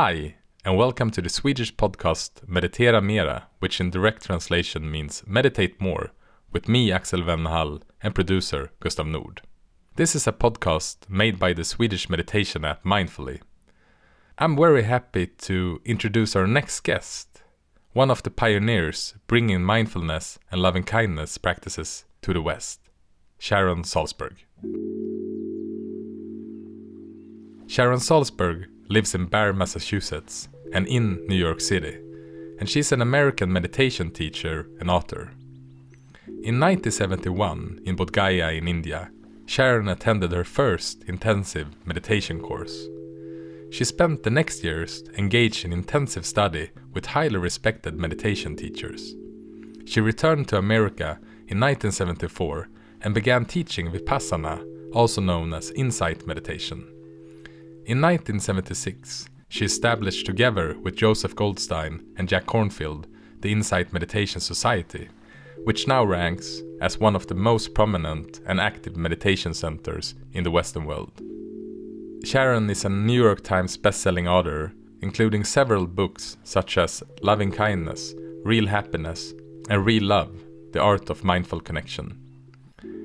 Hi, and welcome to the Swedish podcast Meditera Mera, which in direct translation means Meditate More, with me, Axel Wennehall, and producer Gustav Nord. This is a podcast made by the Swedish meditation app Mindfully. I'm very happy to introduce our next guest, one of the pioneers bringing mindfulness and loving kindness practices to the West, Sharon Salzberg. Sharon Salzberg lives in Barre, Massachusetts, and in New York City, and she's an American meditation teacher and author. In 1971, in Bodh Gaya in India, Sharon attended her first intensive meditation course. She spent the next years engaged in intensive study with highly respected meditation teachers. She returned to America in 1974 and began teaching Vipassana, also known as insight meditation. In 1976, she established together with Joseph Goldstein and Jack Kornfield the Insight Meditation Society, which now ranks as one of the most prominent and active meditation centers in the Western world. Sharon is a New York Times bestselling author, including several books such as Loving Kindness, Real Happiness, and Real Love The Art of Mindful Connection.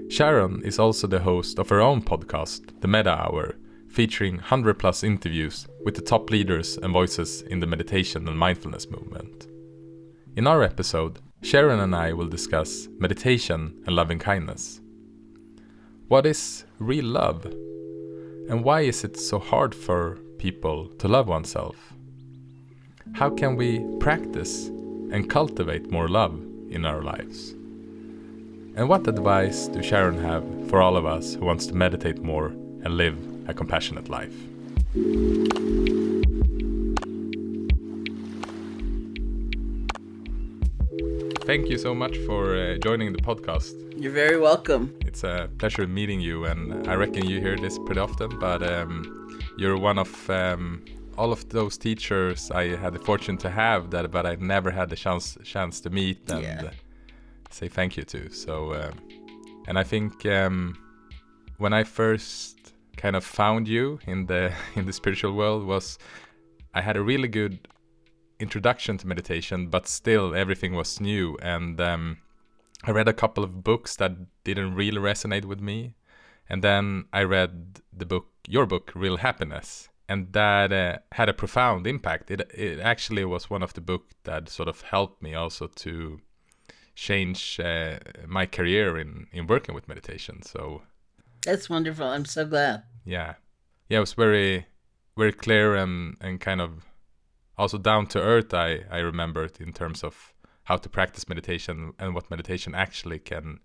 Sharon is also the host of her own podcast, The Metta Hour, featuring 100 plus interviews with the top leaders and voices in the meditation and mindfulness movement. In our episode, Sharon and I will discuss meditation and loving kindness. What is real love? And why is it so hard for people to love oneself? How can we practice and cultivate more love in our lives? And what advice do Sharon have for all of us who wants to meditate more and live a compassionate life? Thank you so much for uh, joining the podcast. You're very welcome. It's a pleasure meeting you, and I reckon you hear this pretty often. But um, you're one of um, all of those teachers I had the fortune to have that, but I never had the chance chance to meet and Yeah. uh, say thank you to. So, um, and I think um, when I first kind of found you in the in the spiritual world was I had a really good introduction to meditation, but still everything was new and. Um, I read a couple of books that didn't really resonate with me. And then I read the book, your book, Real Happiness. And that uh, had a profound impact. It, it actually was one of the book that sort of helped me also to change uh, my career in, in working with meditation. So That's wonderful. I'm so glad. yeah, yeah, it was very, very clear and, and kind of also down to earth. I, I remembered in terms of how to practice meditation and what meditation actually can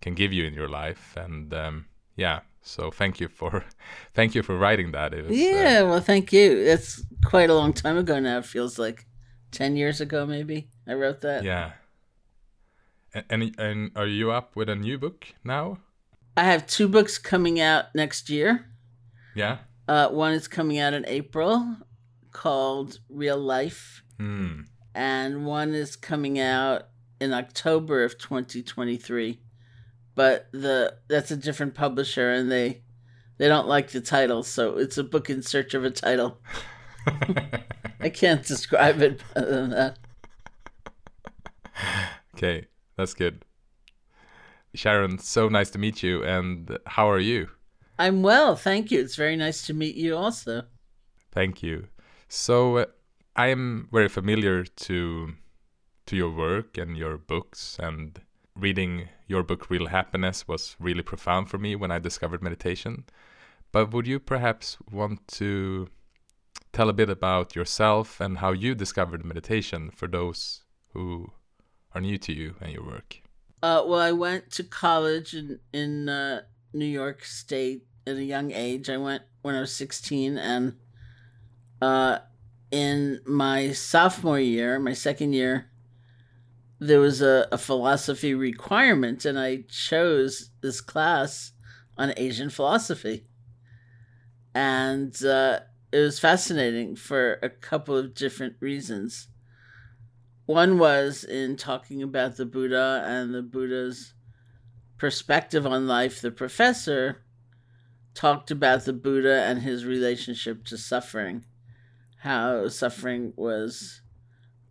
can give you in your life. And um, yeah, so thank you for thank you for writing that. It was, uh, Yeah, well, thank you. That's quite a long time ago now. It feels like 10 years ago, maybe. I wrote that. yeah. And, and and are you up with a new book now? I have two books coming out next year. Yeah. Uh, one is coming out in April called Real Life, Hmm. and one is coming out in October of 2023. But the that's a different publisher, and they they don't like the title, so it's a book in search of a title. I can't describe it better than that. okay, that's good. Sharon, so nice to meet you. And how are you? I'm well, thank you. It's very nice to meet you also. Thank you. So uh, I am very familiar to to your work and your books and reading your book Real Happiness was really profound for me when I discovered meditation. But would you perhaps want to tell a bit about yourself and how you discovered meditation for those who are new to you and your work? Uh, well, I went to college in in uh, New York State at a young age. I went when I was sixteen, and uh, in my sophomore year, my second year, there was a, a philosophy requirement, and I chose this class on Asian philosophy, and uh, it was fascinating for a couple of different reasons. One was in talking about the Buddha and the Buddha's perspective on life. The professor talked about the Buddha and his relationship to suffering, how suffering was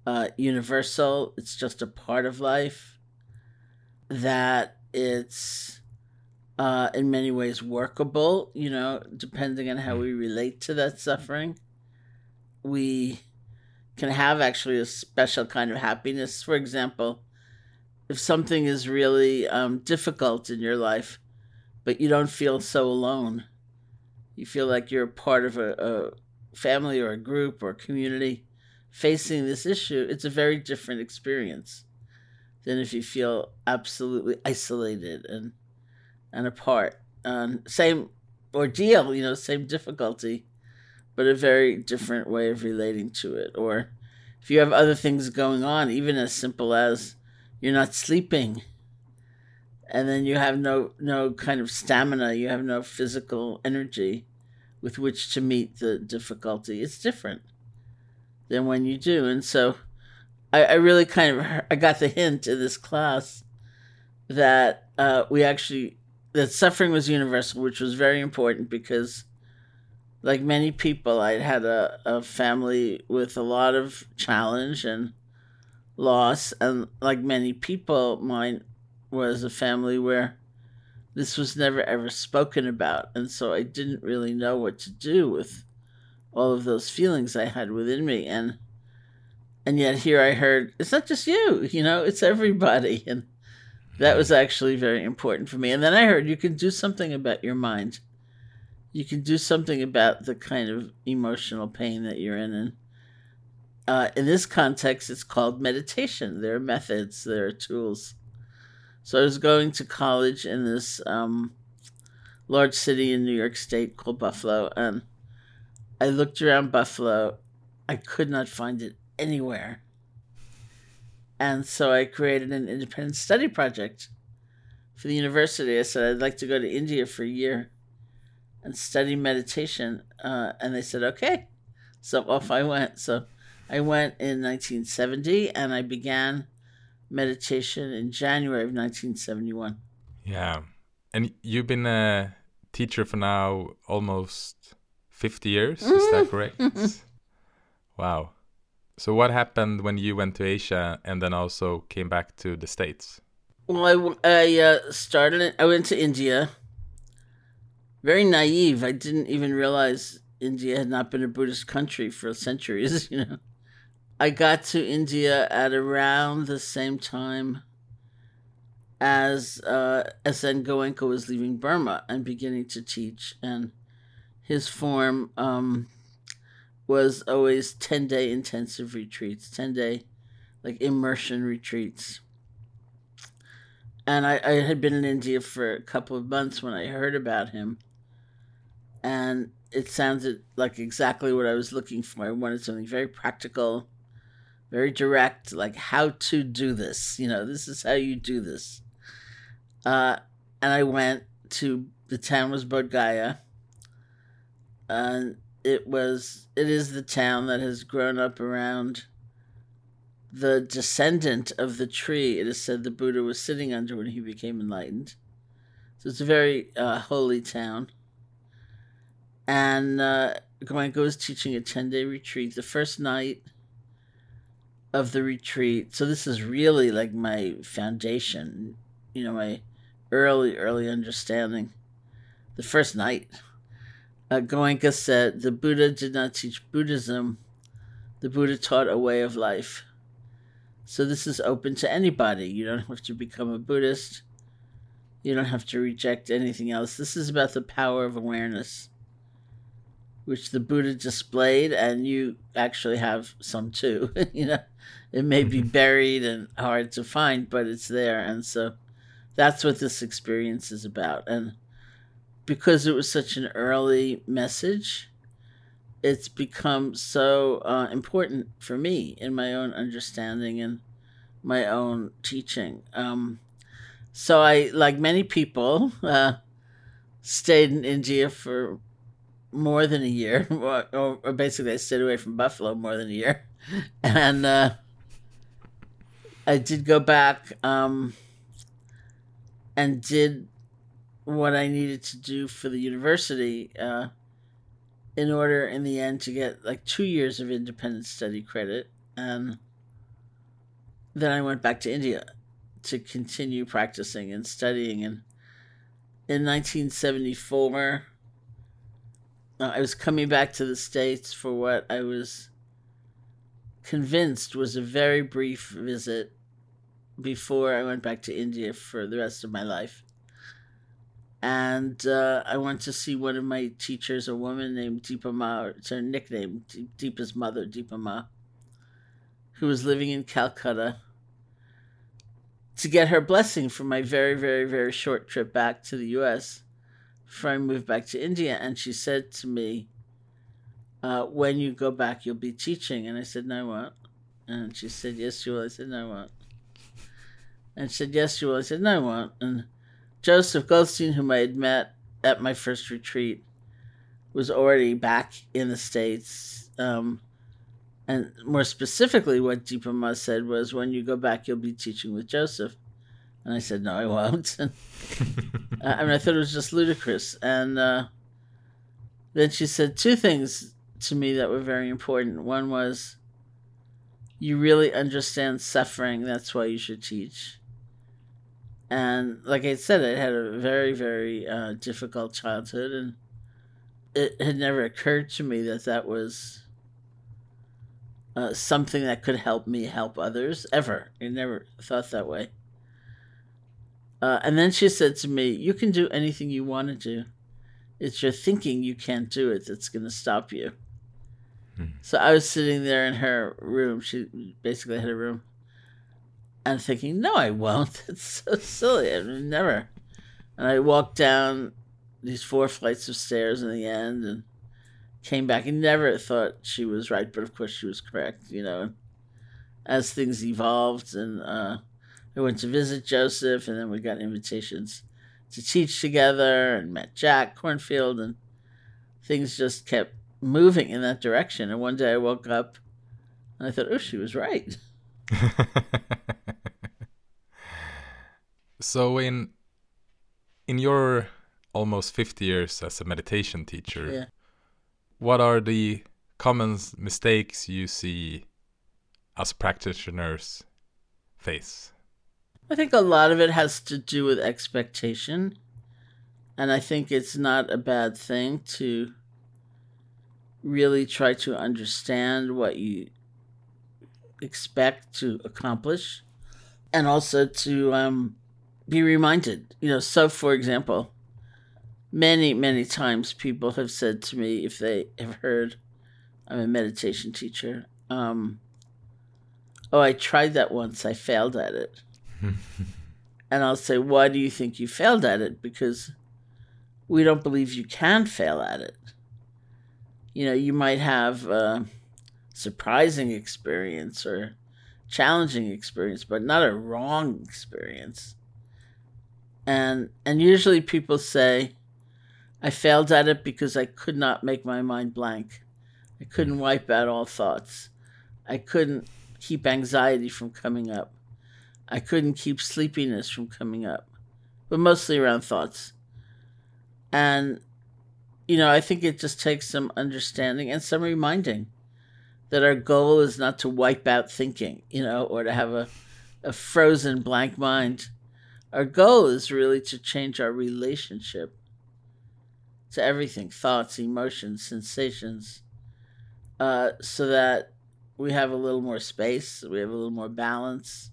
uh, universal, it's just a part of life, that it's uh, in many ways workable, you know, depending on how we relate to that suffering. We can have actually a special kind of happiness. For example, if something is really um, difficult in your life, but you don't feel so alone, you feel like you're part of a, a family or a group or a community facing this issue, it's a very different experience than if you feel absolutely isolated and and apart. Um, same ordeal, you know, same difficulty, but a very different way of relating to it. Or if you have other things going on, even as simple as you're not sleeping, and then you have no no kind of stamina, you have no physical energy with which to meet the difficulty. It's different than when you do, and so I, I really kind of I got the hint in this class that uh, we actually that suffering was universal, which was very important because, like many people, I had a, a family with a lot of challenge and loss, and like many people, mine was a family where this was never ever spoken about, and so I didn't really know what to do with all of those feelings I had within me, and and yet here I heard it's not just you, you know, it's everybody, and that was actually very important for me. And then I heard you can do something about your mind. You can do something about the kind of emotional pain that you're in. And uh, in this context, it's called meditation. There are methods, there are tools. So I was going to college in this um, large city in New York State called Buffalo. And I looked around Buffalo. I could not find it anywhere. And so I created an independent study project for the university. I said I'd like to go to India for a year and study meditation. Uh, and they said, okay. So off I went. So I went in 1970 and I began meditation in January of 1971. Yeah. And you've been a teacher for now almost 50 years, is that correct? wow. So what happened when you went to Asia and then also came back to the States? Well, I, I uh, started, I went to India. Very naive. I didn't even realize India had not been a Buddhist country for centuries, you know. I got to India at around the same time as uh, S.N. Goenka was leaving Burma and beginning to teach. And his form um, was always 10 day intensive retreats, 10 day like immersion retreats. And I, I had been in India for a couple of months when I heard about him. And it sounded like exactly what I was looking for. I wanted something very practical, very direct, like how to do this. You know, this is how you do this. Uh, and I went to the town was Bodh Gaya. And it was it is the town that has grown up around the descendant of the tree it is said the buddha was sitting under when he became enlightened so it's a very uh, holy town and uh, was teaching a 10-day retreat the first night of the retreat so this is really like my foundation you know my early early understanding the first night uh, said the Buddha did not teach Buddhism, the Buddha taught a way of life. So this is open to anybody. You don't have to become a Buddhist. You don't have to reject anything else. This is about the power of awareness, which the Buddha displayed, and you actually have some too. you know, it may be mm-hmm. buried and hard to find, but it's there. And so that's what this experience is about. And because it was such an early message, it's become so uh, important for me in my own understanding and my own teaching. Um, so I, like many people, uh, stayed in India for more than a year, or, or, basically I stayed away from Buffalo more than a year, and uh, I did go back um, and did what I needed to do for the university uh, in order in the end to get like two years of independent study credit. And then I went back to India to continue practicing and studying. And in 1974, uh, I was coming back to the States for what I was convinced was a very brief visit before I went back to India for the rest of my life. And uh, I went to see one of my teachers, a woman named Dipa Ma, it's her nickname, Dipa's mother, Dipa Ma, who was living in Calcutta, to get her blessing for my very, very, very short trip back to the US I moved back to India. And she said to me, uh, When you go back, you'll be teaching. And I said, No, I won't. And she said, Yes, you will. I said, No, won't. And she said, Yes, you will. I said, No, I won't. And Joseph Goldstein, whom I had met at my first retreat, was already back in the States. Um, and more specifically, what Dipa Ma said was, When you go back, you'll be teaching with Joseph. And I said, No, I won't. I mean, I thought it was just ludicrous. And uh, then she said two things to me that were very important. One was, You really understand suffering, that's why you should teach. And like I said, I had a very, very uh, difficult childhood, and it had never occurred to me that that was uh, something that could help me help others ever. I never thought that way. Uh, and then she said to me, You can do anything you want to do. It's your thinking you can't do it that's going to stop you. Hmm. So I was sitting there in her room. She basically had a room and thinking, no, I won't. It's so silly. I mean, never. And I walked down these four flights of stairs in the end and came back and never thought she was right, but of course she was correct, you know. As things evolved, and uh, I went to visit Joseph, and then we got invitations to teach together and met Jack Kornfield, and things just kept moving in that direction. And one day I woke up and I thought, oh, she was right. so in in your almost 50 years as a meditation teacher yeah. what are the common mistakes you see us practitioners face i think a lot of it has to do with expectation and i think it's not a bad thing to really try to understand what you expect to accomplish and also to um, be reminded. You know, so for example, many, many times people have said to me, if they have heard I'm a meditation teacher, um, oh, I tried that once, I failed at it. and I'll say, why do you think you failed at it? Because we don't believe you can fail at it. You know, you might have a surprising experience or challenging experience, but not a wrong experience and and usually people say i failed at it because i could not make my mind blank i couldn't wipe out all thoughts i couldn't keep anxiety from coming up i couldn't keep sleepiness from coming up but mostly around thoughts. And you know i think it just takes some understanding and some reminding that our goal is not to wipe out thinking you know or to have a, a frozen blank mind. Our goal is really to change our relationship to everything thoughts, emotions, sensations uh, so that we have a little more space, we have a little more balance,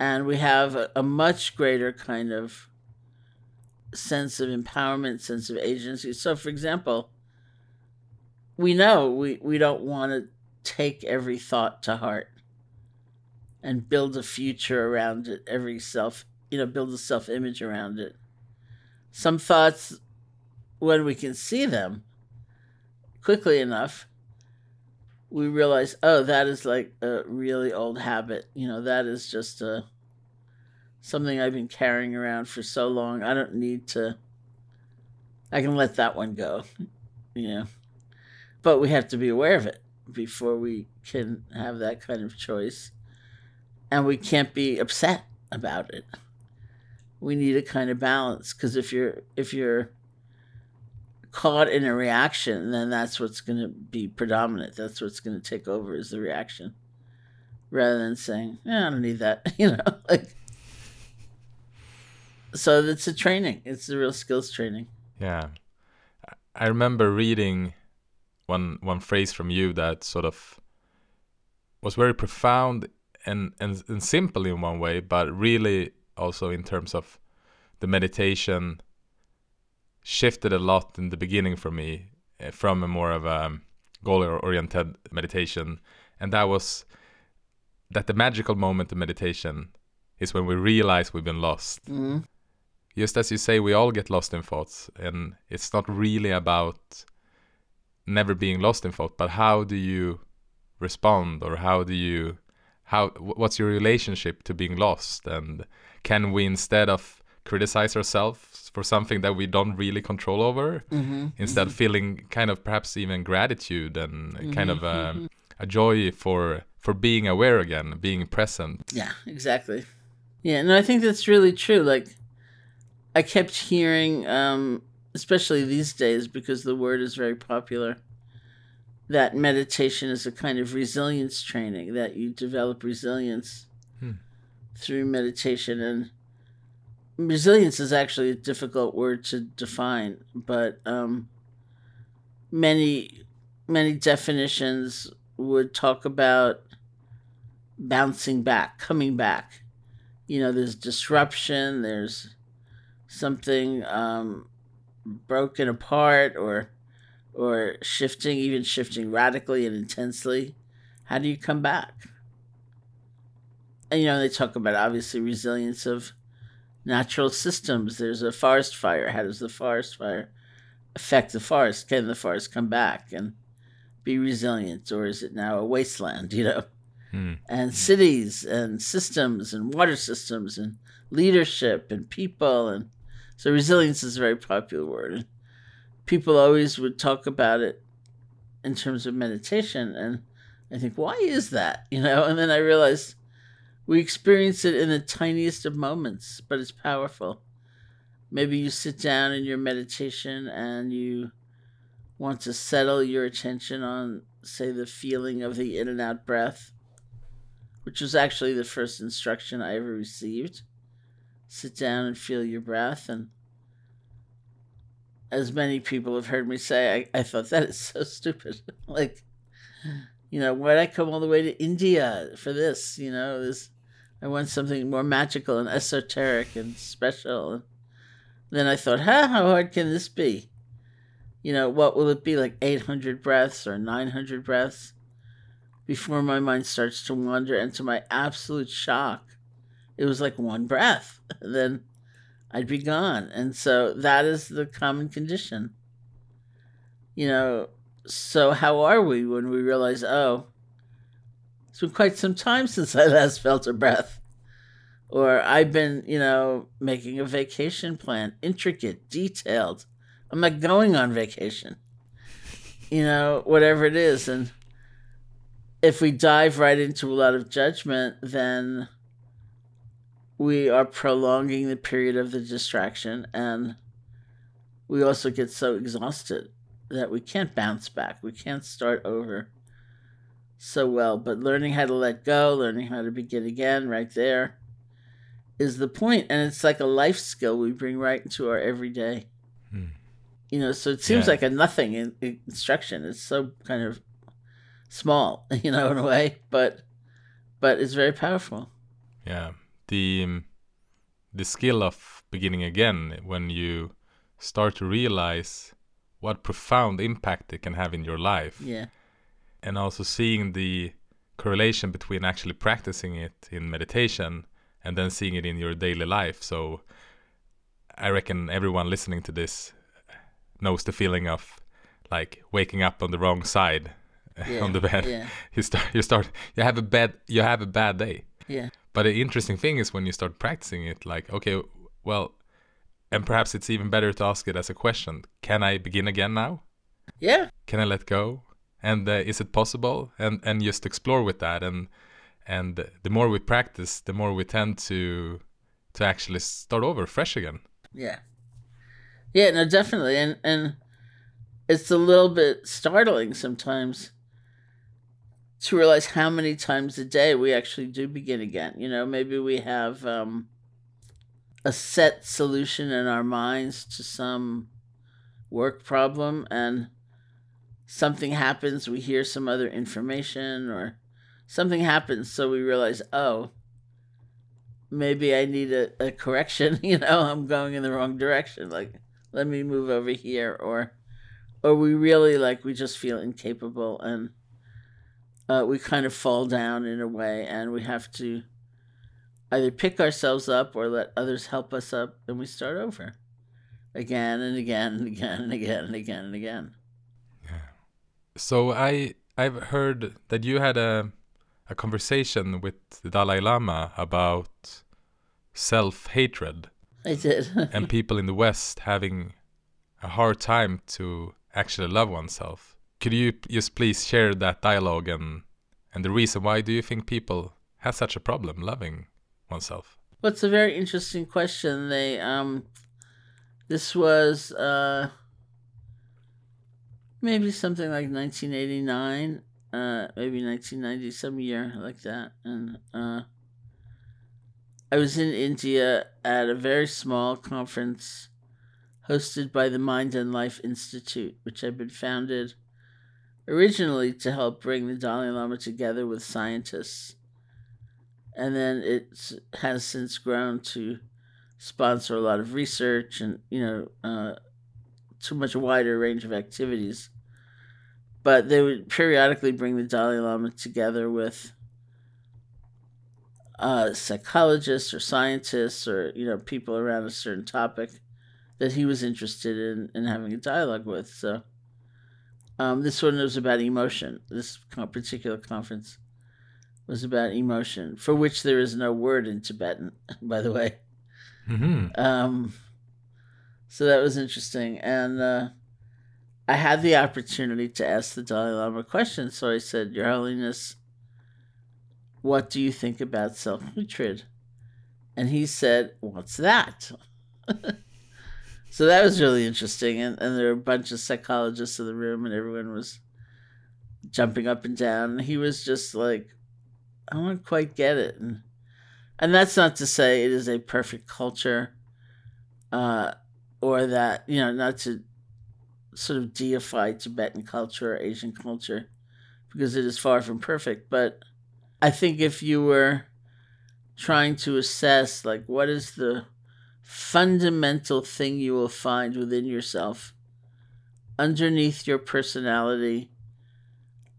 and we have a, a much greater kind of sense of empowerment, sense of agency. So, for example, we know we, we don't want to take every thought to heart and build a future around it, every self, you know, build a self image around it. Some thoughts, when we can see them quickly enough, we realize, oh, that is like a really old habit. You know, that is just a something I've been carrying around for so long. I don't need to. I can let that one go. You know, but we have to be aware of it before we can have that kind of choice and we can't be upset about it. We need a kind of balance because if you're if you're caught in a reaction, then that's what's going to be predominant. That's what's going to take over is the reaction, rather than saying, "Yeah, I don't need that," you know, like. So it's a training. It's a real skills training. Yeah, I remember reading one one phrase from you that sort of was very profound and, and and simple in one way, but really also in terms of the meditation shifted a lot in the beginning for me eh, from a more of a goal oriented meditation. And that was that the magical moment of meditation is when we realize we've been lost. Mm-hmm. just as you say we all get lost in thoughts and it's not really about never being lost in thought but how do you respond or how do you how what's your relationship to being lost? And can we instead of criticize ourselves for something that we don't really control over mm-hmm. instead mm-hmm. feeling kind of perhaps even gratitude and mm-hmm. kind of a, mm-hmm. a joy for for being aware again being present yeah exactly yeah no i think that's really true like i kept hearing um especially these days because the word is very popular that meditation is a kind of resilience training that you develop resilience hmm. through meditation and resilience is actually a difficult word to define but um, many many definitions would talk about bouncing back coming back you know there's disruption there's something um, broken apart or or shifting, even shifting radically and intensely, how do you come back? And you know, they talk about obviously resilience of natural systems. There's a forest fire. How does the forest fire affect the forest? Can the forest come back and be resilient, or is it now a wasteland? You know, hmm. and cities and systems and water systems and leadership and people and so resilience is a very popular word people always would talk about it in terms of meditation and I think why is that you know and then I realized we experience it in the tiniest of moments but it's powerful maybe you sit down in your meditation and you want to settle your attention on say the feeling of the in and out breath which was actually the first instruction I ever received sit down and feel your breath and as many people have heard me say, I, I thought that is so stupid. like, you know, why'd I come all the way to India for this? You know, this I want something more magical and esoteric and special. And then I thought, huh, how hard can this be? You know, what will it be like 800 breaths or 900 breaths? Before my mind starts to wander, and to my absolute shock, it was like one breath. Then I'd be gone. And so that is the common condition. You know, so how are we when we realize, oh, it's been quite some time since I last felt a breath? Or I've been, you know, making a vacation plan, intricate, detailed. I'm not going on vacation. You know, whatever it is. And if we dive right into a lot of judgment, then we are prolonging the period of the distraction and we also get so exhausted that we can't bounce back. We can't start over so well. But learning how to let go, learning how to begin again right there is the point. And it's like a life skill we bring right into our everyday. Hmm. You know, so it seems yeah. like a nothing in, in instruction. It's so kind of small, you know, in a way, but but it's very powerful. Yeah the the skill of beginning again when you start to realize what profound impact it can have in your life. Yeah. And also seeing the correlation between actually practicing it in meditation and then seeing it in your daily life. So I reckon everyone listening to this knows the feeling of like waking up on the wrong side yeah. on the bed. Yeah. You start you start you have a bad you have a bad day. Yeah. But the interesting thing is when you start practicing it, like, okay, well, and perhaps it's even better to ask it as a question Can I begin again now? Yeah. Can I let go? And uh, is it possible? And and just explore with that. And and the more we practice, the more we tend to to actually start over fresh again. Yeah. Yeah, no, definitely. And and it's a little bit startling sometimes to realize how many times a day we actually do begin again. You know, maybe we have um, a set solution in our minds to some work problem and something happens, we hear some other information or something happens, so we realize, oh, maybe I need a, a correction. you know, I'm going in the wrong direction. Like, let me move over here. Or, or we really like, we just feel incapable and uh, we kind of fall down in a way and we have to either pick ourselves up or let others help us up and we start over again and again and again and again and again and again. So I I've heard that you had a a conversation with the Dalai Lama about self-hatred. I did. and people in the West having a hard time to actually love oneself. Could you just please share that dialogue and and the reason why do you think people have such a problem loving oneself? Well, it's a very interesting question. They um this was uh, maybe something like 1989, uh, maybe 1990, some year like that. And uh, I was in India at a very small conference hosted by the Mind and Life Institute, which had been founded originally to help bring the Dalai Lama together with scientists. And then it has since grown to sponsor a lot of research and you know uh, too much wider range of activities. But they would periodically bring the Dalai Lama together with uh, psychologists or scientists or you know people around a certain topic that he was interested in in having a dialogue with. So um, this one was about emotion. This particular conference was about emotion, for which there is no word in Tibetan, by the way. Mm-hmm. Um, so that was interesting. And uh, I had the opportunity to ask the Dalai Lama questions. So I said, Your Holiness, what do you think about self hatred? And he said, What's that? so that was really interesting. And, and there were a bunch of psychologists in the room, and everyone was jumping up and down. And he was just like, I don't quite get it. And and that's not to say it is a perfect culture uh, or that you know not to sort of deify tibetan culture or asian culture because it is far from perfect but i think if you were trying to assess like what is the fundamental thing you will find within yourself underneath your personality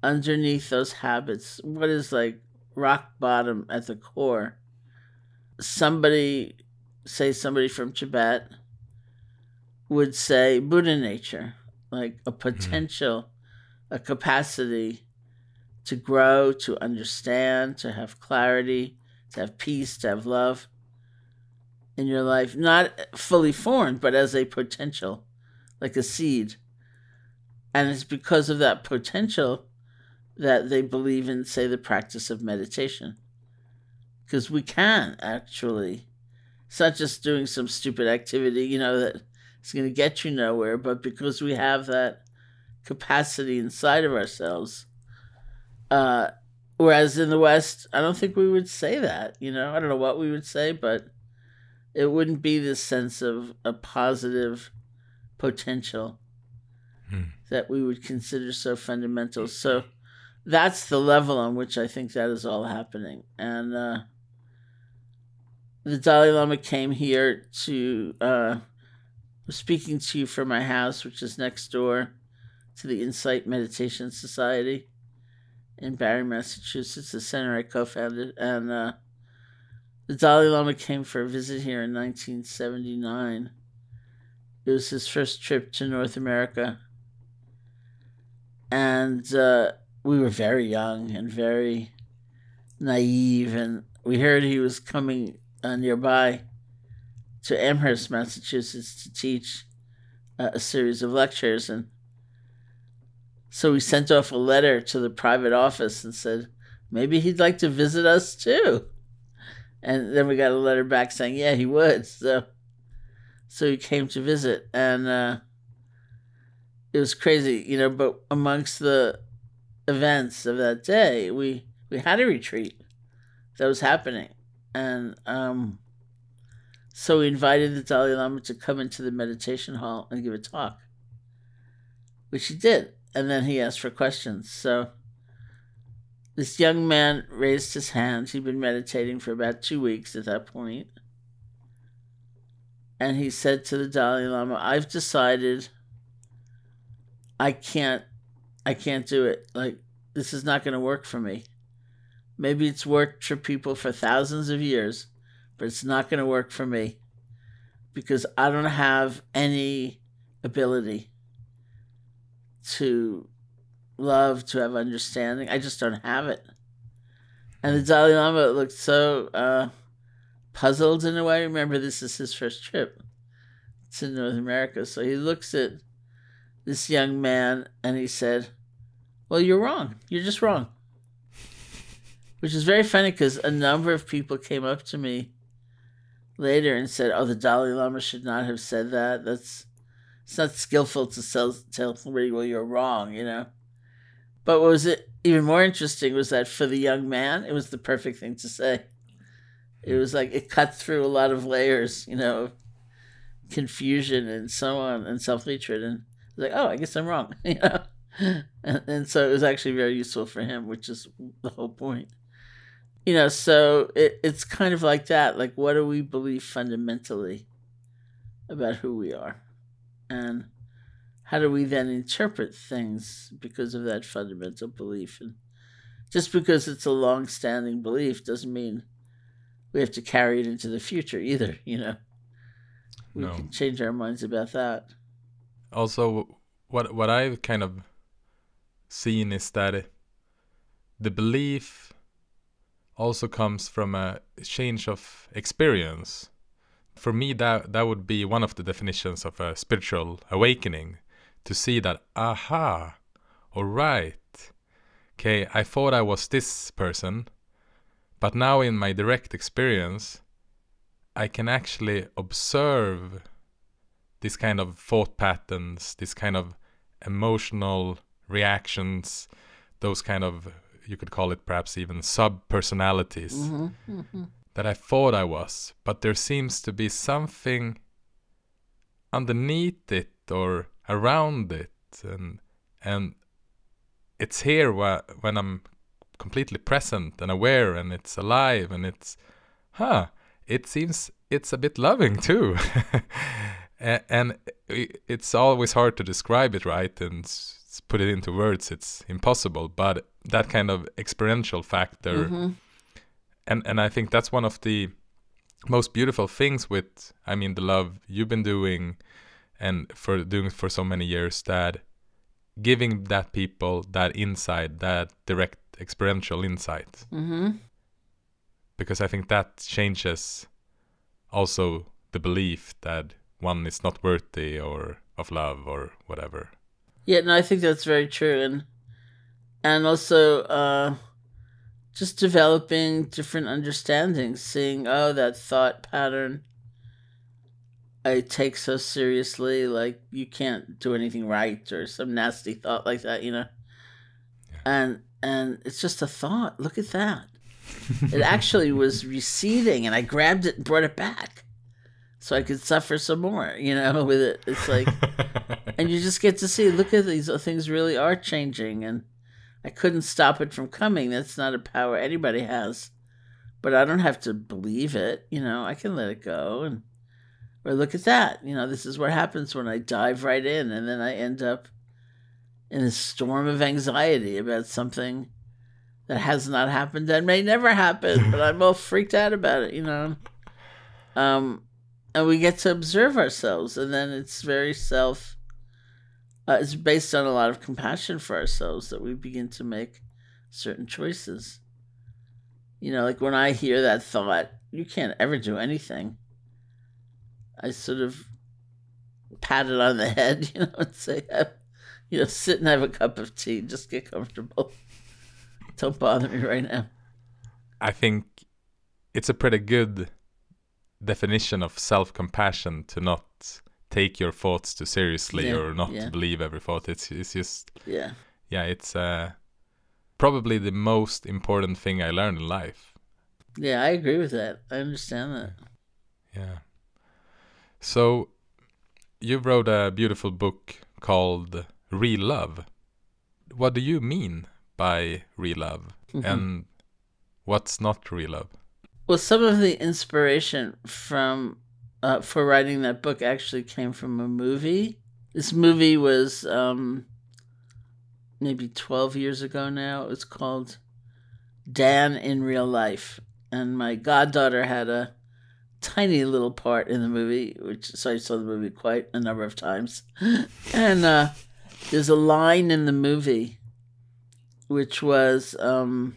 underneath those habits what is like rock bottom at the core? Somebody, say somebody from Tibet, would say Buddha nature, like a hmm. potential, mm-hmm. a capacity to grow, to understand, to have clarity, to have peace, to have love in your life, not fully formed, but as a potential, like a seed. And it's because of that potential that they believe in, say, the practice of meditation because we can actually. It's not just doing some stupid activity, you know, that is going to get you nowhere, but because we have that capacity inside of ourselves. Uh, whereas in the West, I don't think we would say that, you know, I don't know what we would say, but it wouldn't be this sense of a positive potential hmm. that we would consider so fundamental. So that's the level on which I think that is all happening. And, uh, the Dalai Lama came here to uh, speaking to you from my house, which is next door to the Insight Meditation Society in Barre, Massachusetts, the center I co-founded, and uh, the Dalai Lama came for a visit here in 1979. It was his first trip to North America, and uh, we were very young and very naive, and we heard he was coming uh, nearby to Amherst, Massachusetts, to teach uh, a series of lectures. And so we sent off a letter to the private office and said, maybe he'd like to visit us too. And then we got a letter back saying, yeah, he would. So, so he came to visit. And uh, it was crazy, you know. But amongst the events of that day, we we had a retreat that was happening, and um, so we invited the Dalai Lama to come into the meditation hall and give a talk, which he did, and then he asked for questions. So this young man raised his hand. He'd been meditating for about two weeks at that point. And he said to the Dalai Lama, I've decided I can't I can't do it. Like this is not gonna work for me. Maybe it's worked for people for thousands of years, but it's not gonna work for me. Because I don't have any ability to love, to have understanding. I just don't have it. And the Dalai Lama looked so uh, puzzled in a way. Remember, this is his first trip to North America. So he looks at this young man and he said, Well, you're wrong. You're just wrong. Which is very funny because a number of people came up to me later and said, Oh, the Dalai Lama should not have said that. That's it's not skillful to tell, tell somebody, Well, you're wrong, you know? But what was it even more interesting was that for the young man, it was the perfect thing to say. It was like it cut through a lot of layers, you know, confusion and so on and self hatred, and like, oh, I guess I'm wrong, you know. And, and so it was actually very useful for him, which is the whole point. You know, so it, it's kind of like that. Like, what do we believe fundamentally about who we are? And how do we then interpret things because of that fundamental belief? And just because it's a long standing belief doesn't mean we have to carry it into the future either, you know. We No. can change our minds about that. Also, what what I've kind of seen is that the belief also comes from a change of experience. For me, that that would be one of the definitions of a spiritual awakening, to see that aha, all right, okay, I thought I was this person, but now in my direct experience, I can actually observe this kind of thought patterns, this kind of emotional reactions, those kind of you could call it perhaps even sub personalities mm-hmm, mm-hmm. that I thought I was, but there seems to be something underneath it or around it, and and it's here wh- when I'm completely present and aware, and it's alive, and it's, huh? It seems it's a bit loving too, and it's always hard to describe it right and put it into words. It's impossible, but that kind of experiential factor Mm-hmm. and and I think that's one of the most beautiful things with I mean the love you've been doing and for doing for so many years that giving that people that insight that direct experiential insight Mm-hmm. because I think that changes also the belief that one is not worthy or of love or whatever Yeah, no, I think that's very true, and and also uh, just developing different understandings, seeing oh that thought pattern I take so seriously, like you can't do anything right, or some nasty thought like that, you know, and and it's just a thought. Look at that. it actually was receding, and I grabbed it and brought it back, so I could suffer some more, you know, with it. It's like and you just get to see look at these things really are changing and i couldn't stop it from coming. That's not a power anybody has but i don't have to believe it you know i can let it go and or look at that you know this is what happens when i dive right in and then i end up in a storm of anxiety about something that has not happened and may never happen but i'm all freaked out about it you know. Um and we get to observe ourselves and then it's very self uh, it's based on a lot of compassion for ourselves that we begin to make certain choices. You know, like when I hear that thought, you can't ever do anything. I sort of pat it on the head, you know, and say, "Uh, you know, sit and have a cup of tea, just get comfortable. Don't bother me right now. I think it's a pretty good definition of self compassion to not take your thoughts too seriously Yeah, or not yeah. believe every thought. It's it's just Yeah. yeah, it's uh, probably the most important thing I learned in life. Yeah, I agree with that. I understand that. Yeah. So you wrote a beautiful book called Real Love. What do you mean by real love? Mhm. And what's not real love? Well, some of the inspiration from uh, for writing that book actually came from a movie. This movie was um, maybe twelve years ago now. It was called Dan in Real Life, and my goddaughter had a tiny little part in the movie, which so I saw the movie quite a number of times. and uh, there's a line in the movie which was um,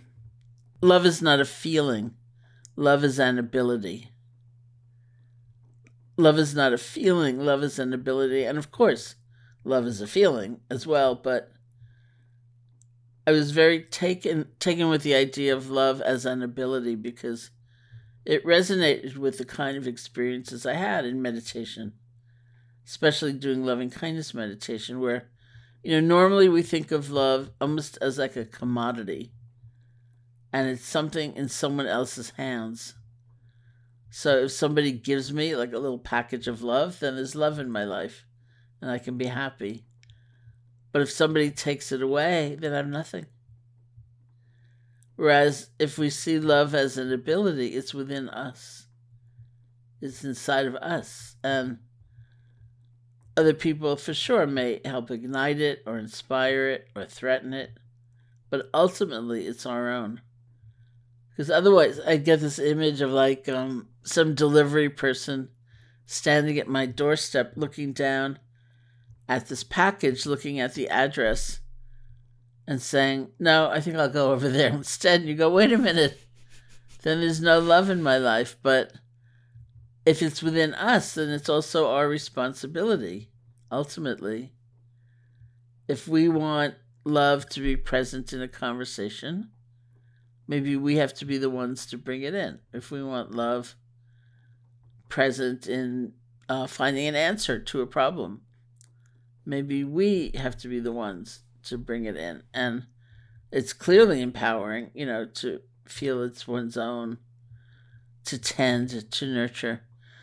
love is not a feeling love is an ability love is not a feeling love is an ability and of course love is a feeling as well but i was very taken taken with the idea of love as an ability because it resonated with the kind of experiences i had in meditation especially doing loving kindness meditation where you know normally we think of love almost as like a commodity and it's something in someone else's hands so if somebody gives me like a little package of love then there's love in my life and i can be happy. But if somebody takes it away then i'm nothing. Whereas if we see love as an ability it's within us. It's inside of us and other people for sure may help ignite it or inspire it or threaten it, but ultimately it's our own. Because otherwise, I get this image of like um, some delivery person standing at my doorstep looking down at this package, looking at the address, and saying, No, I think I'll go over there instead. And you go, Wait a minute. Then there's no love in my life, but if it's within us, then it's also our responsibility, ultimately. If we want love to be present in a conversation, maybe we have to be the ones to bring it in. If we want love present in uh, finding an answer to a problem, maybe we have to be the ones to bring it in. And it's clearly empowering, you know, to feel it's one's own, to tend, to nurture.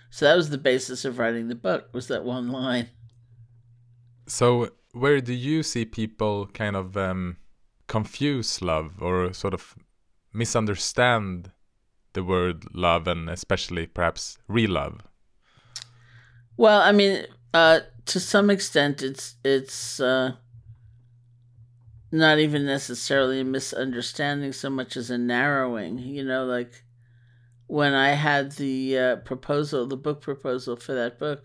So that was the basis of writing the book. Was that one line? So where do you see people kind of um, confuse love or sort of misunderstand the word love and especially perhaps real love? Well, I mean, uh, to some extent, it's it's uh, not even necessarily a misunderstanding so much as a narrowing. You know, like when I had the uh, proposal, the book proposal for that book,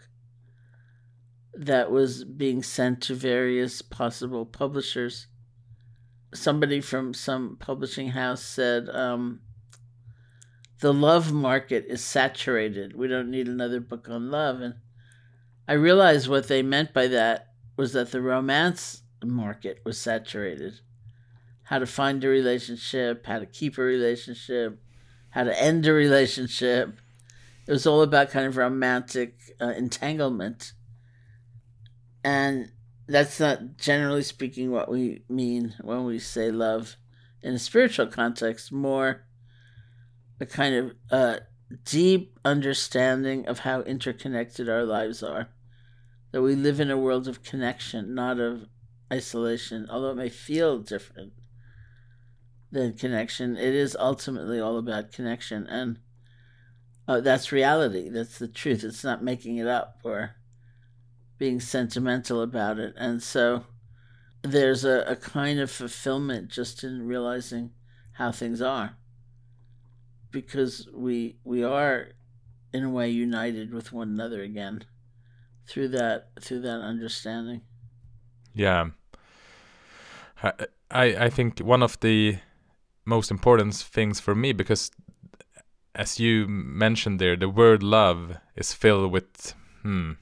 that was being sent to various possible publishers. Somebody from some publishing house said, um, "The love market is saturated. We don't need another book on love." And I realized what they meant by that was that the romance market was saturated. How to find a relationship, how to keep a relationship, how to end a relationship. It was all about kind of romantic uh, entanglement. And that's not generally speaking what we mean when we say love in a spiritual context, more a kind of uh, deep understanding of how interconnected our lives are. That we live in a world of connection, not of isolation, although it may feel different than connection. It is ultimately all about connection. And uh, that's reality. That's the truth. It's not making it up or being sentimental about it. And so there's a, a kind of fulfillment just in realizing how things are. Because we we are in a way united with one another again through that through that understanding. Yeah. I I think one of the most important things for me because as you mentioned there the word love is filled with hmm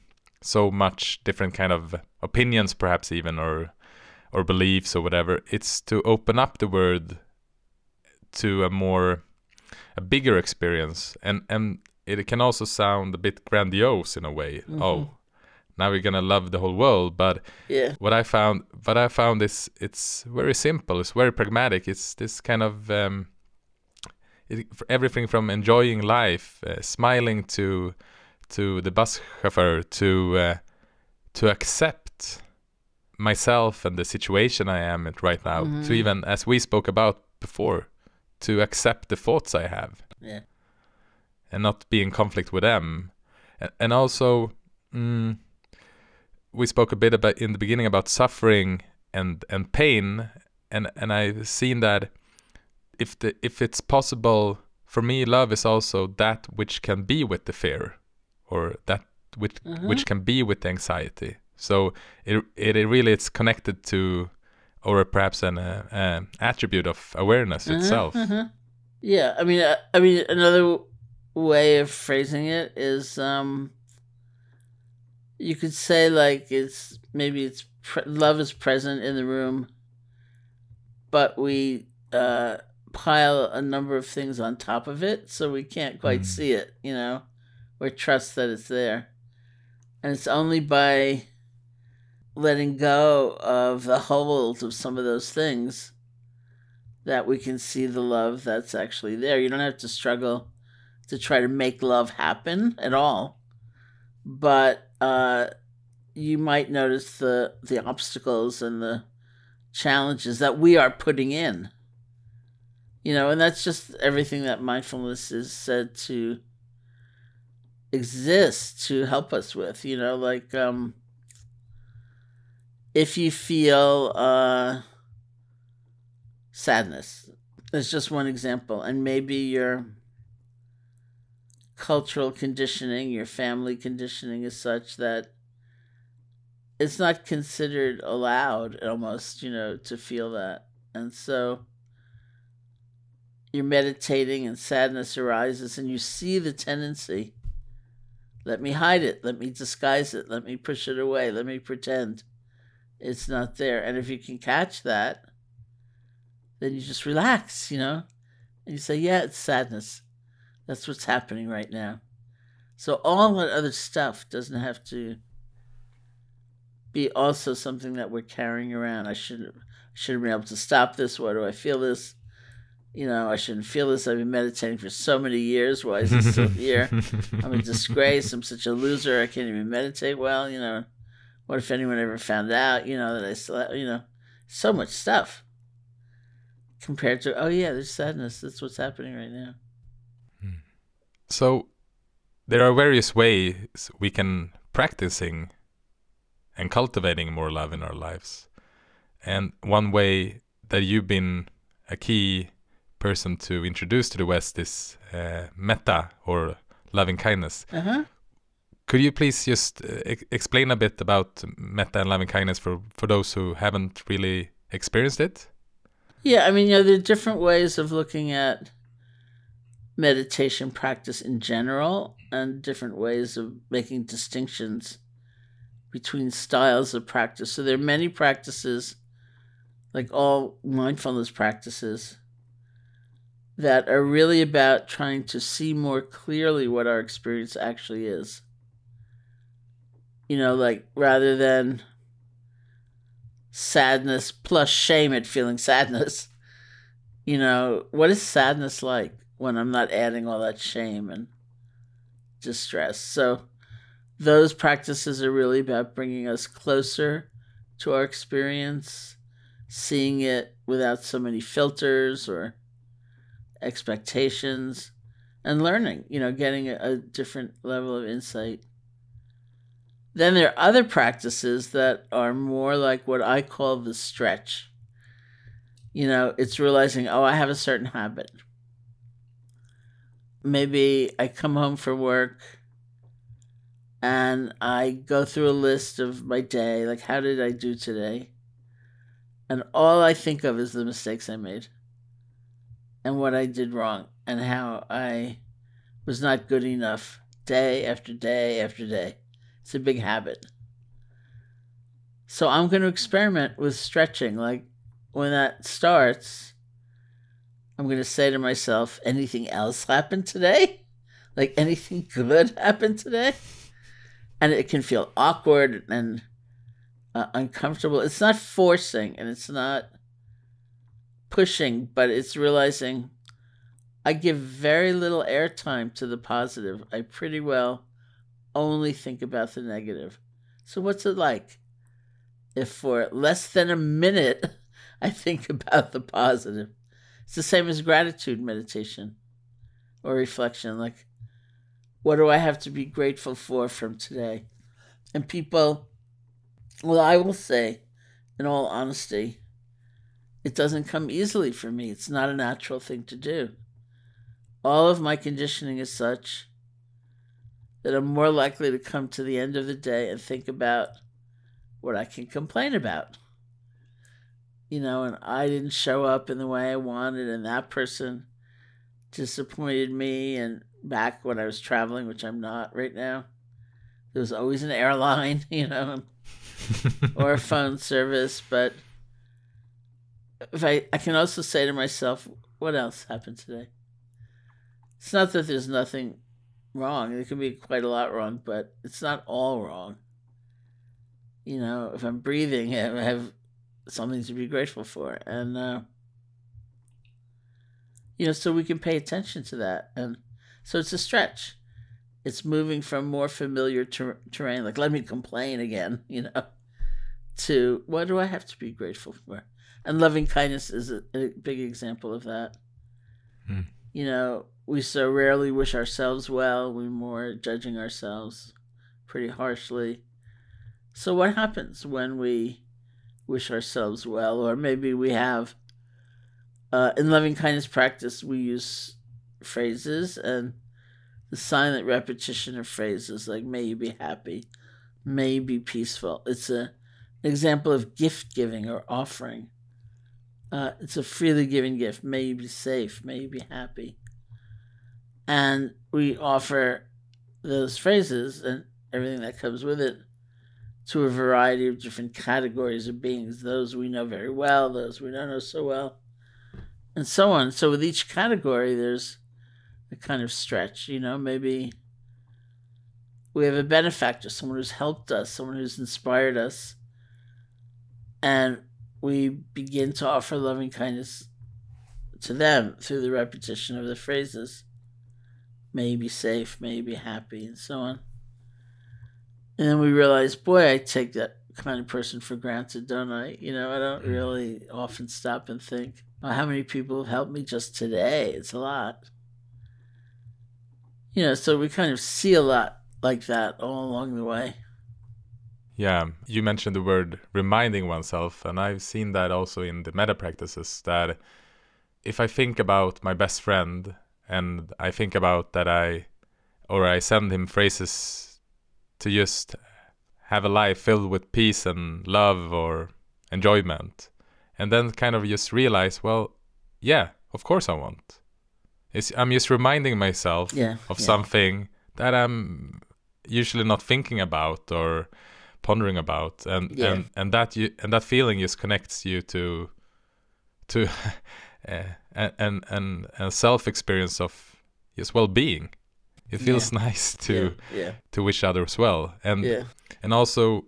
so much different kind of opinions perhaps even or or beliefs or whatever it's to open up the word to a more a bigger experience and and it can also sound a bit grandiose in a way Mhm. oh now we're gonna love the whole world. But Yeah. what I found, what I found is it's very simple. It's very pragmatic. It's this kind of um, it, everything from enjoying life, uh, smiling to to the bus chauffeur, to uh, to accept myself and the situation I am in right now. To even, as we spoke about before, to accept the thoughts I have Yeah. and not be in conflict with them. And, and also, mm, we spoke a bit about in the beginning about suffering and and pain, and and I've seen that if the if it's possible for me, love is also that which can be with the fear, or that which which can be with anxiety. So it it, it really it's connected to, or perhaps an uh, uh, attribute of awareness itself. Yeah, I mean, uh, I mean, another way of phrasing it is, um, you could say like it's maybe it's pre- love is present in the room, but we uh, pile a number of things on top of it, so we can't quite Mm. see it, you know, or trust that it's there, and it's only by letting go of the hold of some of those things that we can see the love that's actually there. You don't have to struggle to try to make love happen at all. But uh, you might notice the the obstacles and the challenges that we are putting in. You know, and that's just everything that mindfulness is said to exist to help us with. You know, like um, if you feel uh, sadness. That's just one example. And maybe your cultural conditioning, your family conditioning is such that it's not considered allowed almost, you know, to feel that. And so you're meditating and sadness arises and you see the tendency. Let me hide it. Let me disguise it. Let me push it away. Let me pretend it's not there. And if you can catch that, then you just relax, you know? And you say, yeah, it's sadness. That's what's happening right now. So all that other stuff doesn't have to be also something that we're carrying around. I shouldn't should have been able to stop this. Why do I feel this? You know, I shouldn't feel this. I've been meditating for so many years. Why is this still here? I'm a disgrace. I'm such a loser. I can't even meditate well. You know, what if anyone ever found out? You know that I still, you know, so much stuff compared to oh yeah, there's sadness. That's what's happening right now. So there are various ways we can practicing and cultivating more love in our lives. And one way that you've been a key person to introduce to the West is uh, metta or loving kindness. Uh huh. Could you please just uh, ex- explain a bit about metta and loving kindness for, for those who haven't really experienced it? Yeah, I mean, you know, there are different ways of looking at meditation practice in general and different ways of making distinctions between styles of practice. So there are many practices, like all mindfulness practices, that are really about trying to see more clearly what our experience actually is. You know, like rather than sadness plus shame at feeling sadness. You know, what is sadness like when I'm not adding all that shame and distress? So, those practices are really about bringing us closer to our experience, seeing it without so many filters or expectations, and learning, you know, getting a, a different level of insight. Then there are other practices that are more like what I call the stretch. You know, it's realizing, oh, I have a certain habit. Maybe I come home from work and I go through a list of my day, like, how did I do today? And all I think of is the mistakes I made and what I did wrong and how I was not good enough day after day after day. It's a big habit. So I'm going to experiment with stretching. Like when that starts, I'm going to say to myself, anything else happened today? Like anything good happened today? and it can feel awkward and uh, uncomfortable. It's not forcing and it's not pushing, but it's realizing I give very little airtime to the positive. I pretty well only think about the negative. So, what's it like if for less than a minute I think about the positive? It's the same as gratitude meditation or reflection. Like, what do I have to be grateful for from today? And people, well, I will say, in all honesty, it doesn't come easily for me. It's not a natural thing to do. All of my conditioning is such that I'm more likely to come to the end of the day and think about what I can complain about. You know, and I didn't show up in the way I wanted, and that person disappointed me. And back when I was traveling, which I'm not right now, there was always an airline, you know, or a phone service. But if I, I can also say to myself, what else happened today? It's not that there's nothing wrong. There can be quite a lot wrong, but it's not all wrong. You know, if I'm breathing, I have something to be grateful for. And, uh, you know, so we can pay attention to that. And so it's a stretch. It's moving from more familiar ter- terrain, like let me complain again, you know, to what do I have to be grateful for? And loving kindness is a, a big example of that. Hmm. You know, we so rarely wish ourselves well, we're more judging ourselves pretty harshly. So, what happens when we wish ourselves well, or maybe we have? Uh, in loving kindness practice, we use phrases and the silent repetition of phrases like "May you be happy," "May you be peaceful." It's a, an example of gift giving or offering. Uh, it's a freely given gift. May you be safe. May you be happy and we offer those phrases and everything that comes with it to a variety of different categories of beings those we know very well those we don't know so well and so on so with each category there's a kind of stretch you know maybe we have a benefactor someone who's helped us someone who's inspired us and we begin to offer loving kindness to them through the repetition of the phrases may you be safe, may you be happy, and so on. And then we realize, boy, I take that kind of person for granted, don't I? You know, I don't mm-hmm. really often stop and think, oh, how many people have helped me just today? It's a lot. You know, so we kind of see a lot like that all along the way. Yeah, you mentioned the word reminding oneself, and I've seen that also in the metta practices that if I think about my best friend and I think about that I or I send him phrases to just have a life filled with peace and love or enjoyment and then kind of just realize well yeah of course I want it's, I'm just reminding myself yeah, of yeah. something that I'm usually not thinking about or pondering about and yeah. and and that you and that feeling just connects you to to uh, and and a self experience of just well being. It feels yeah. nice to yeah. To wish others well, and and also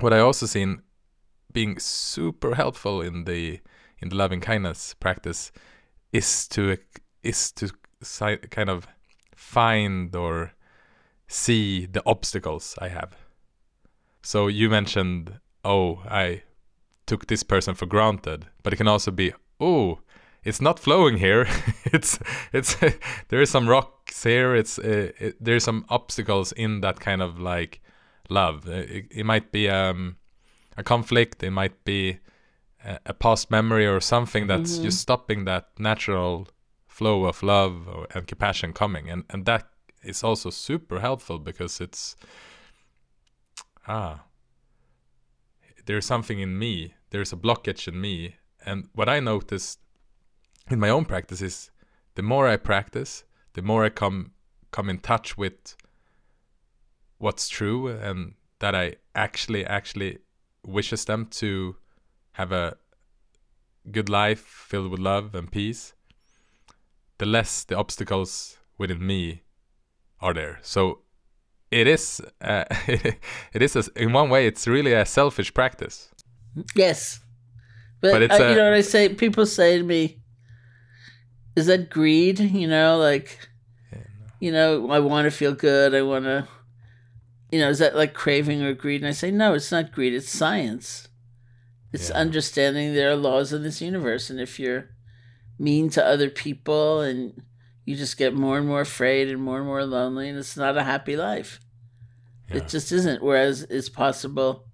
what I also seen being super helpful in the in the loving kindness practice is to is to kind of find or see the obstacles I have. So you mentioned, oh, I took this person for granted, but it can also be, oh, it's not flowing here. it's it's there is some rocks here. It's uh, it, there's some obstacles in that kind of like love. Uh, it, it might be um, a conflict. It might be a, a past memory or something that's mm-hmm. just stopping that natural flow of love or, and compassion coming. And and that is also super helpful because it's ah there's something in me. There's a blockage in me and what I noticed in my own practice is the more I practice, the more I come come in touch with what's true and that I actually actually wishes them to have a good life filled with love and peace, the less the obstacles within me are there. So it is uh, it is a, in one way it's really a selfish practice Yes. But, But it's uh, you know what I say? People say to me, is that greed? You know, like, you know, I want to feel good. I want to, you know, is that like craving or greed? And I say, no, it's not greed. It's science. It's Yeah. understanding there are laws in this universe. And if you're mean to other people and you just get more and more afraid and more and more lonely, and it's not a happy life. Yeah. It just isn't. Whereas it's possible,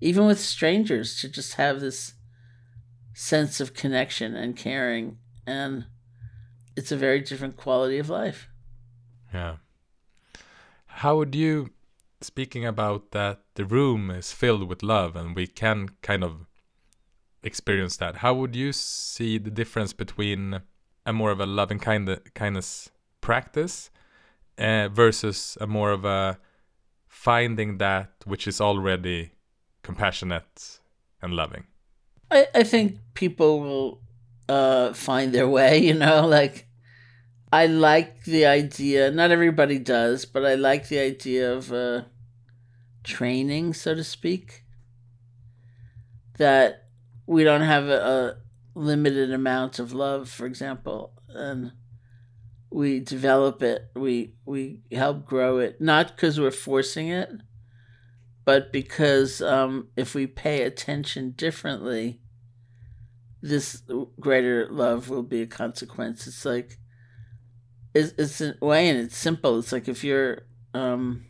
even with strangers, to just have this sense of connection and caring. And it's a very different quality of life. Yeah. How would you, speaking about that, the room is filled with love and we can kind of experience that, how would you see the difference between a more of a loving kind kindness practice uh, versus a more of a finding that which is already compassionate and loving? I, I think people will uh, find their way, you know, like I like the idea, not everybody does, but I like the idea of uh, training, so to speak, that we don't have a, a limited amount of love, for example, and we develop it, we, we help grow it, not because we're forcing it, but because um, if we pay attention differently, this greater love will be a consequence. It's like it's, it's a way, and it's simple. It's like if you're um,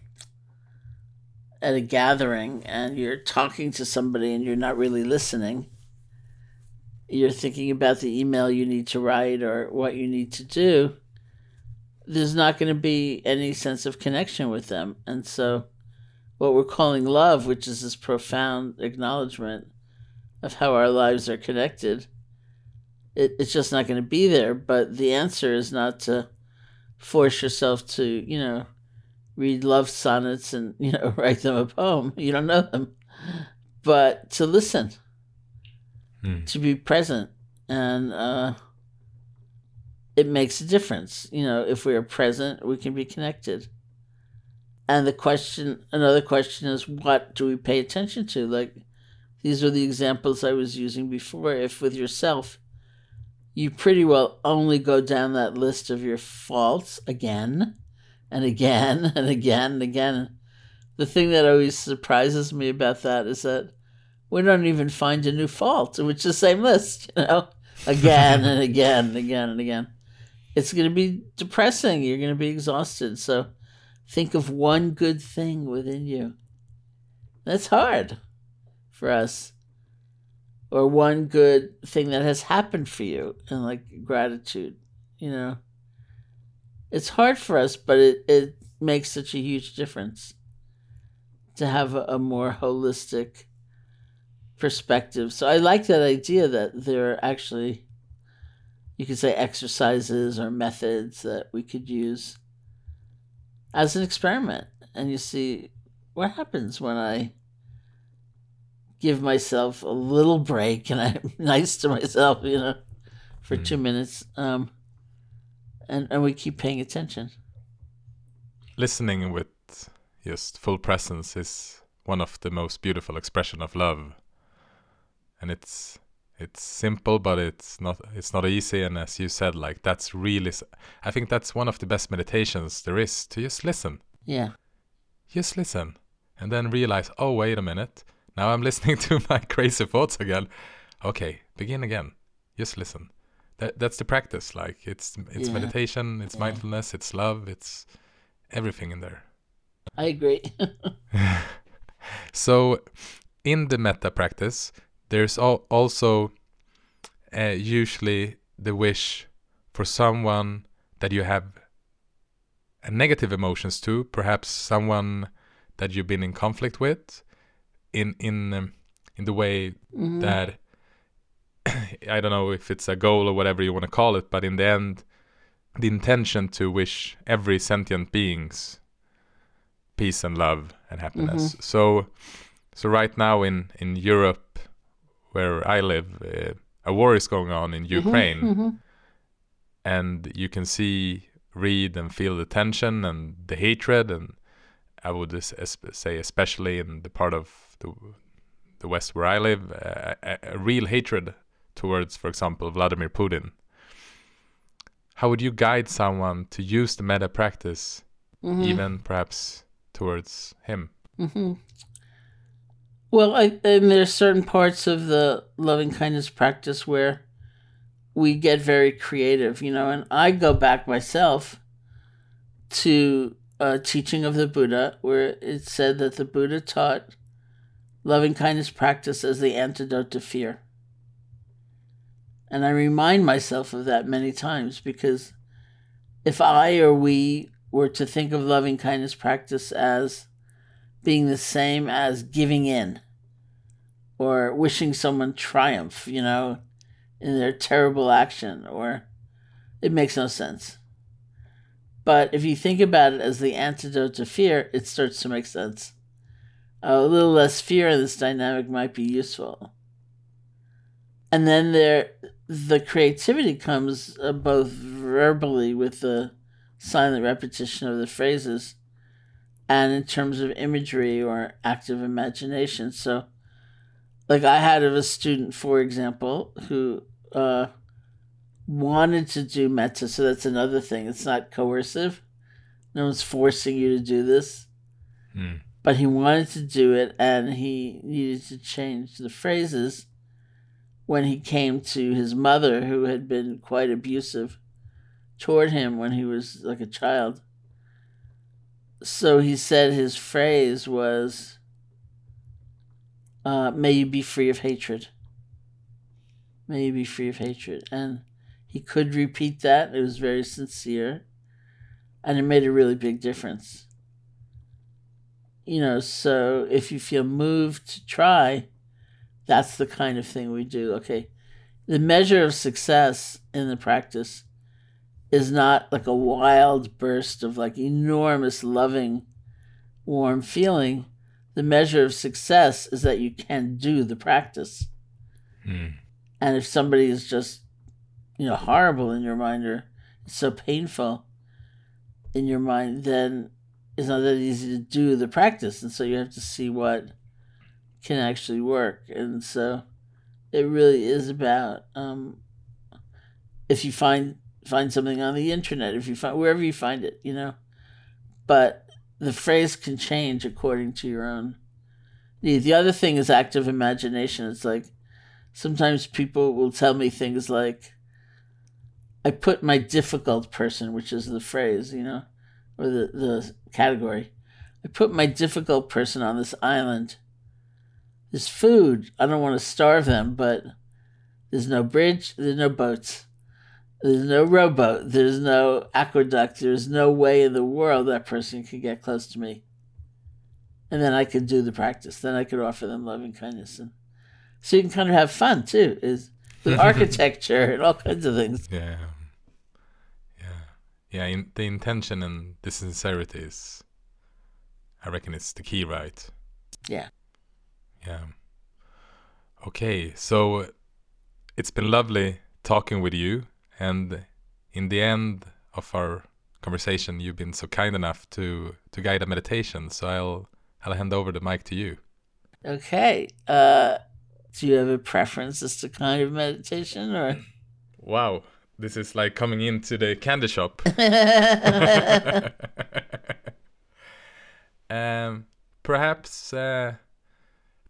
at a gathering and you're talking to somebody and you're not really listening. You're thinking about the email you need to write or what you need to do. There's not going to be any sense of connection with them, and so what we're calling love, which is this profound acknowledgement of how our lives are connected, it, it's just not going to be there. But the answer is not to force yourself to, you know, read love sonnets and, you know, write them a poem. You don't know them. But to listen, Hmm. to be present. And uh, it makes a difference. You know, if we are present, we can be connected. And the question, another question is, what do we pay attention to? Like, these are the examples I was using before. If with yourself, you pretty well only go down that list of your faults again and again and again and again. The thing that always surprises me about that is that we don't even find a new fault, which is the same list, you know, again and again and again and again. It's going to be depressing. You're going to be exhausted. So think of one good thing within you. That's hard for us. Or one good thing that has happened for you and like gratitude, you know. It's hard for us, but it, it makes such a huge difference to have a, a more holistic perspective. So I like that idea that there are actually, you could say, exercises or methods that we could use as an experiment. And you see what happens when I give myself a little break and I'm nice to myself, you know, for two minutes. Um, and, and we keep paying attention. Listening with just full presence is one of the most beautiful expression of love. And it's it's simple but it's not it's not easy and as you said like that's really i think that's one of the best meditations there is to just listen. Yeah. Just listen and then realize, "Oh, wait a minute. Now I'm listening to my crazy thoughts again." Okay, begin again. Just listen. That that's the practice like it's it's Yeah. meditation, it's Yeah. mindfulness, it's love, it's everything in there. I agree. So, in the metta practice, there's al- also uh, usually the wish for someone that you have a negative emotions to, perhaps someone that you've been in conflict with, in in um, in the way Mhm. that I don't know if it's a goal or whatever you want to call it, but in the end, the intention to wish every sentient beings peace and love and happiness. So, so right now in in Europe, where I live, uh, a war is going on in Ukraine, Mhm. and you can see, read, and feel the tension and the hatred, and I would say, especially in the part of the the West where I live, uh, a, a real hatred towards, for example, Vladimir Putin. How would you guide someone to use the metta practice, Mhm. even perhaps towards him? hmm Well, I, and there's certain parts of the loving kindness practice where we get very creative, you know, and I go back myself to a teaching of the Buddha where it said that the Buddha taught loving kindness practice as the antidote to fear. And I remind myself of that many times because if I or we were to think of loving kindness practice as being the same as giving in or wishing someone triumph, you know, in their terrible action, or it makes no sense. But if you think about it as the antidote to fear, it starts to make sense. A little less fear in this dynamic might be useful. And then there, the creativity comes uh, both verbally with the silent repetition of the phrases and in terms of imagery or active imagination. So, like I had of a student, for example, who uh, wanted to do metta. So that's another thing. It's not coercive. No one's forcing you to do this, Mm. but he wanted to do it, and he needed to change the phrases when he came to his mother, who had been quite abusive toward him when he was like a child so he said his phrase was, uh, "May you be free of hatred." May you be free of hatred, and he could repeat that. It was very sincere, and it made a really big difference. You know, so if you feel moved to try, that's the kind of thing we do. Okay, the measure of success in the practice is not like a wild burst of like enormous loving warm feeling. The measure of success is that you can do the practice. Mm. and if somebody is just you know horrible in your mind or so painful in your mind then it's not that easy to do the practice. And so you have to see what can actually work. And so it really is about um, if you find find something on the internet if you find wherever you find it you know? But the phrase can change according to your own need. The other thing is active imagination. It's like sometimes people will tell me things like i put my difficult person which is the phrase you know or the, the category. I put my difficult person on this island. There's food. I don't want to starve them but there's no bridge there's no boats there's no rowboat. There's no aqueduct. There's no way in the world that person could get close to me. And then I could do the practice. Then I could offer them loving kindness. And so you can kind of have fun too, is with architecture and all kinds of things. Yeah. Yeah. Yeah. In, the intention and the sincerity is, I reckon, it's the key, right? Yeah. Yeah. Okay. So it's been lovely talking with you. And in the end of our conversation, you've been so kind enough to, to guide a meditation. So I'll, I'll hand over the mic to you. Okay. Uh, do you have a preference as to kind of meditation or? Wow. This is like coming into the candy shop. um, perhaps, uh,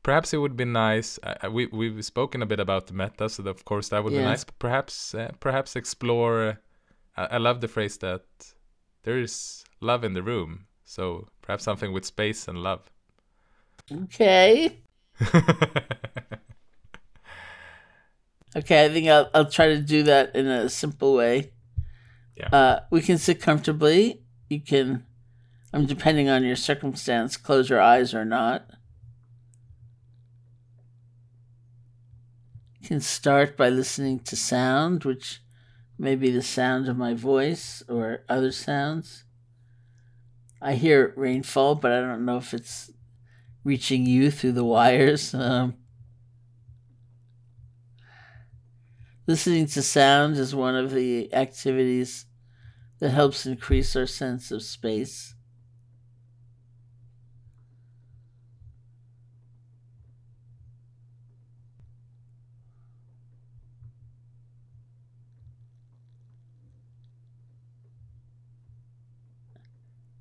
perhaps it would be nice. Uh, we we've spoken a bit about the metta, so of course that would be nice. But perhaps, uh, perhaps explore. Uh, I, love the phrase that there is love in the room. So perhaps something with space and love. okay. Okay, I think I'll, I'll try to do that in a simple way. Yeah. Uh, we can sit comfortably. You can, I mean, depending on your circumstance, close your eyes or not. Can start by listening to sound, which may be the sound of my voice or other sounds. I hear rainfall, but I don't know if it's reaching you through the wires. Um, Listening to sound is one of the activities that helps increase our sense of space.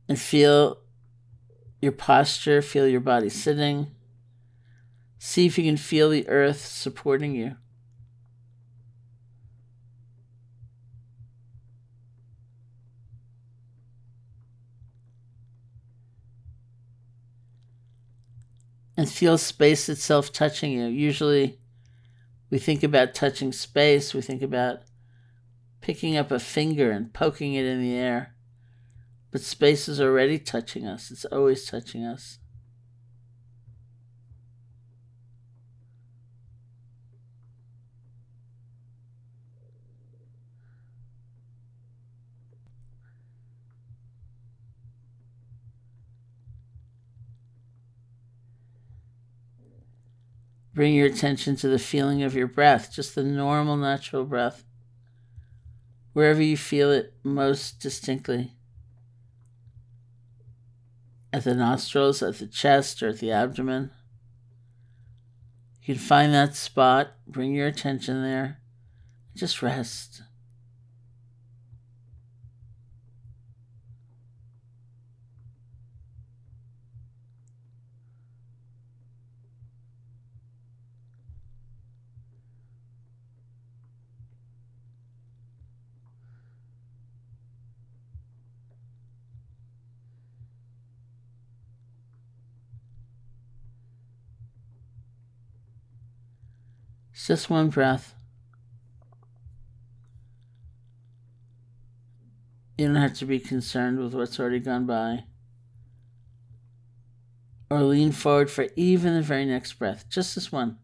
And feel your posture, feel your body sitting. See if you can feel the earth supporting you. And feel space itself touching you. Usually, we think about touching space, we think about picking up a finger and poking it in the air. But space is already touching us, it's always touching us. Bring your attention to the feeling of your breath, just the normal, natural breath, wherever you feel it most distinctly. At the nostrils, at the chest, or at the abdomen. You can find that spot, bring your attention there, just rest. Just one breath. You don't have to be concerned with what's already gone by. Or lean forward for even the very next breath. Just this one.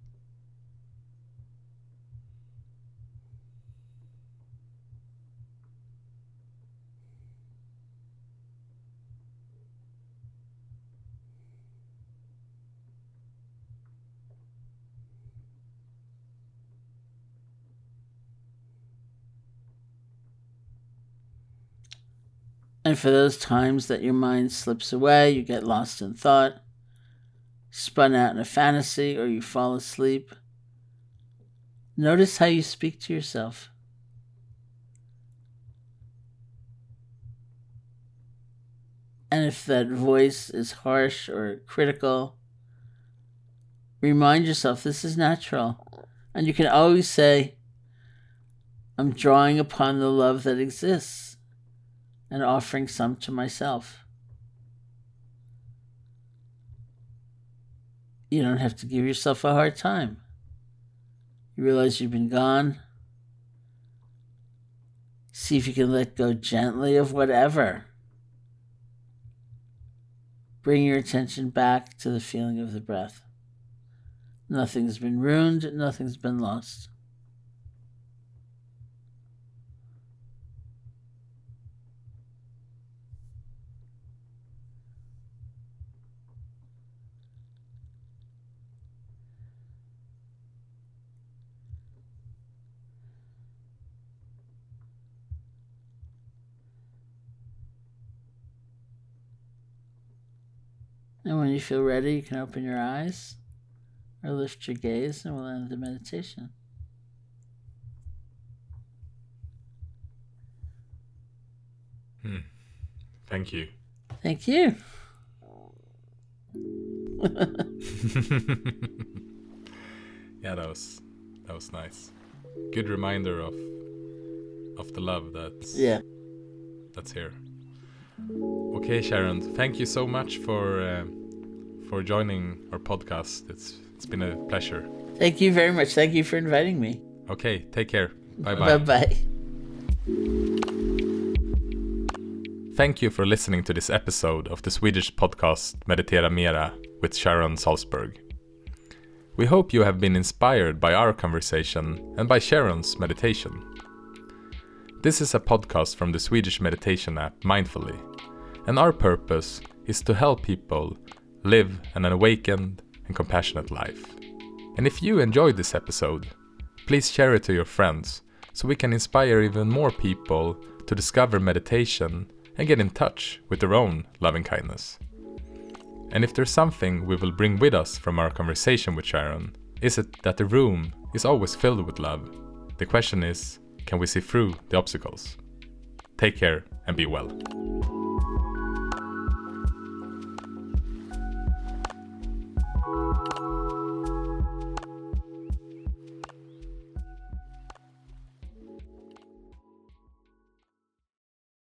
And for those times that your mind slips away, you get lost in thought, spun out in a fantasy, or you fall asleep, notice how you speak to yourself. And if that voice is harsh or critical, remind yourself this is natural. And you can always say, I'm drawing upon the love that exists and offering some to myself. You don't have to give yourself a hard time. You realize you've been gone. See if you can let go gently of whatever. Bring your attention back to the feeling of the breath. Nothing's been ruined, nothing's been lost. And when you feel ready, you can open your eyes or lift your gaze, and we'll end the meditation. Hmm. Thank you. Thank you. yeah, that was that was nice. Good reminder of of the love that's yeah that's here. Okay, Sharon, thank you so much for uh, for joining our podcast. It's it's been a pleasure. Thank you very much. Thank you for inviting me. Okay, take care. Bye bye. Bye bye. Thank you for listening to this episode of the Swedish podcast Meditera Mera with Sharon Salzberg. We hope you have been inspired by our conversation and by Sharon's meditation. This is a podcast from the Swedish meditation app Mindfully, and our purpose is to help people live an awakened and compassionate life. And if you enjoyed this episode, please share it to your friends so we can inspire even more people to discover meditation and get in touch with their own loving kindness. And if there's something we will bring with us from our conversation with Sharon, is it that the room is always filled with love? The question is, can we see through the obstacles? Take care and be well.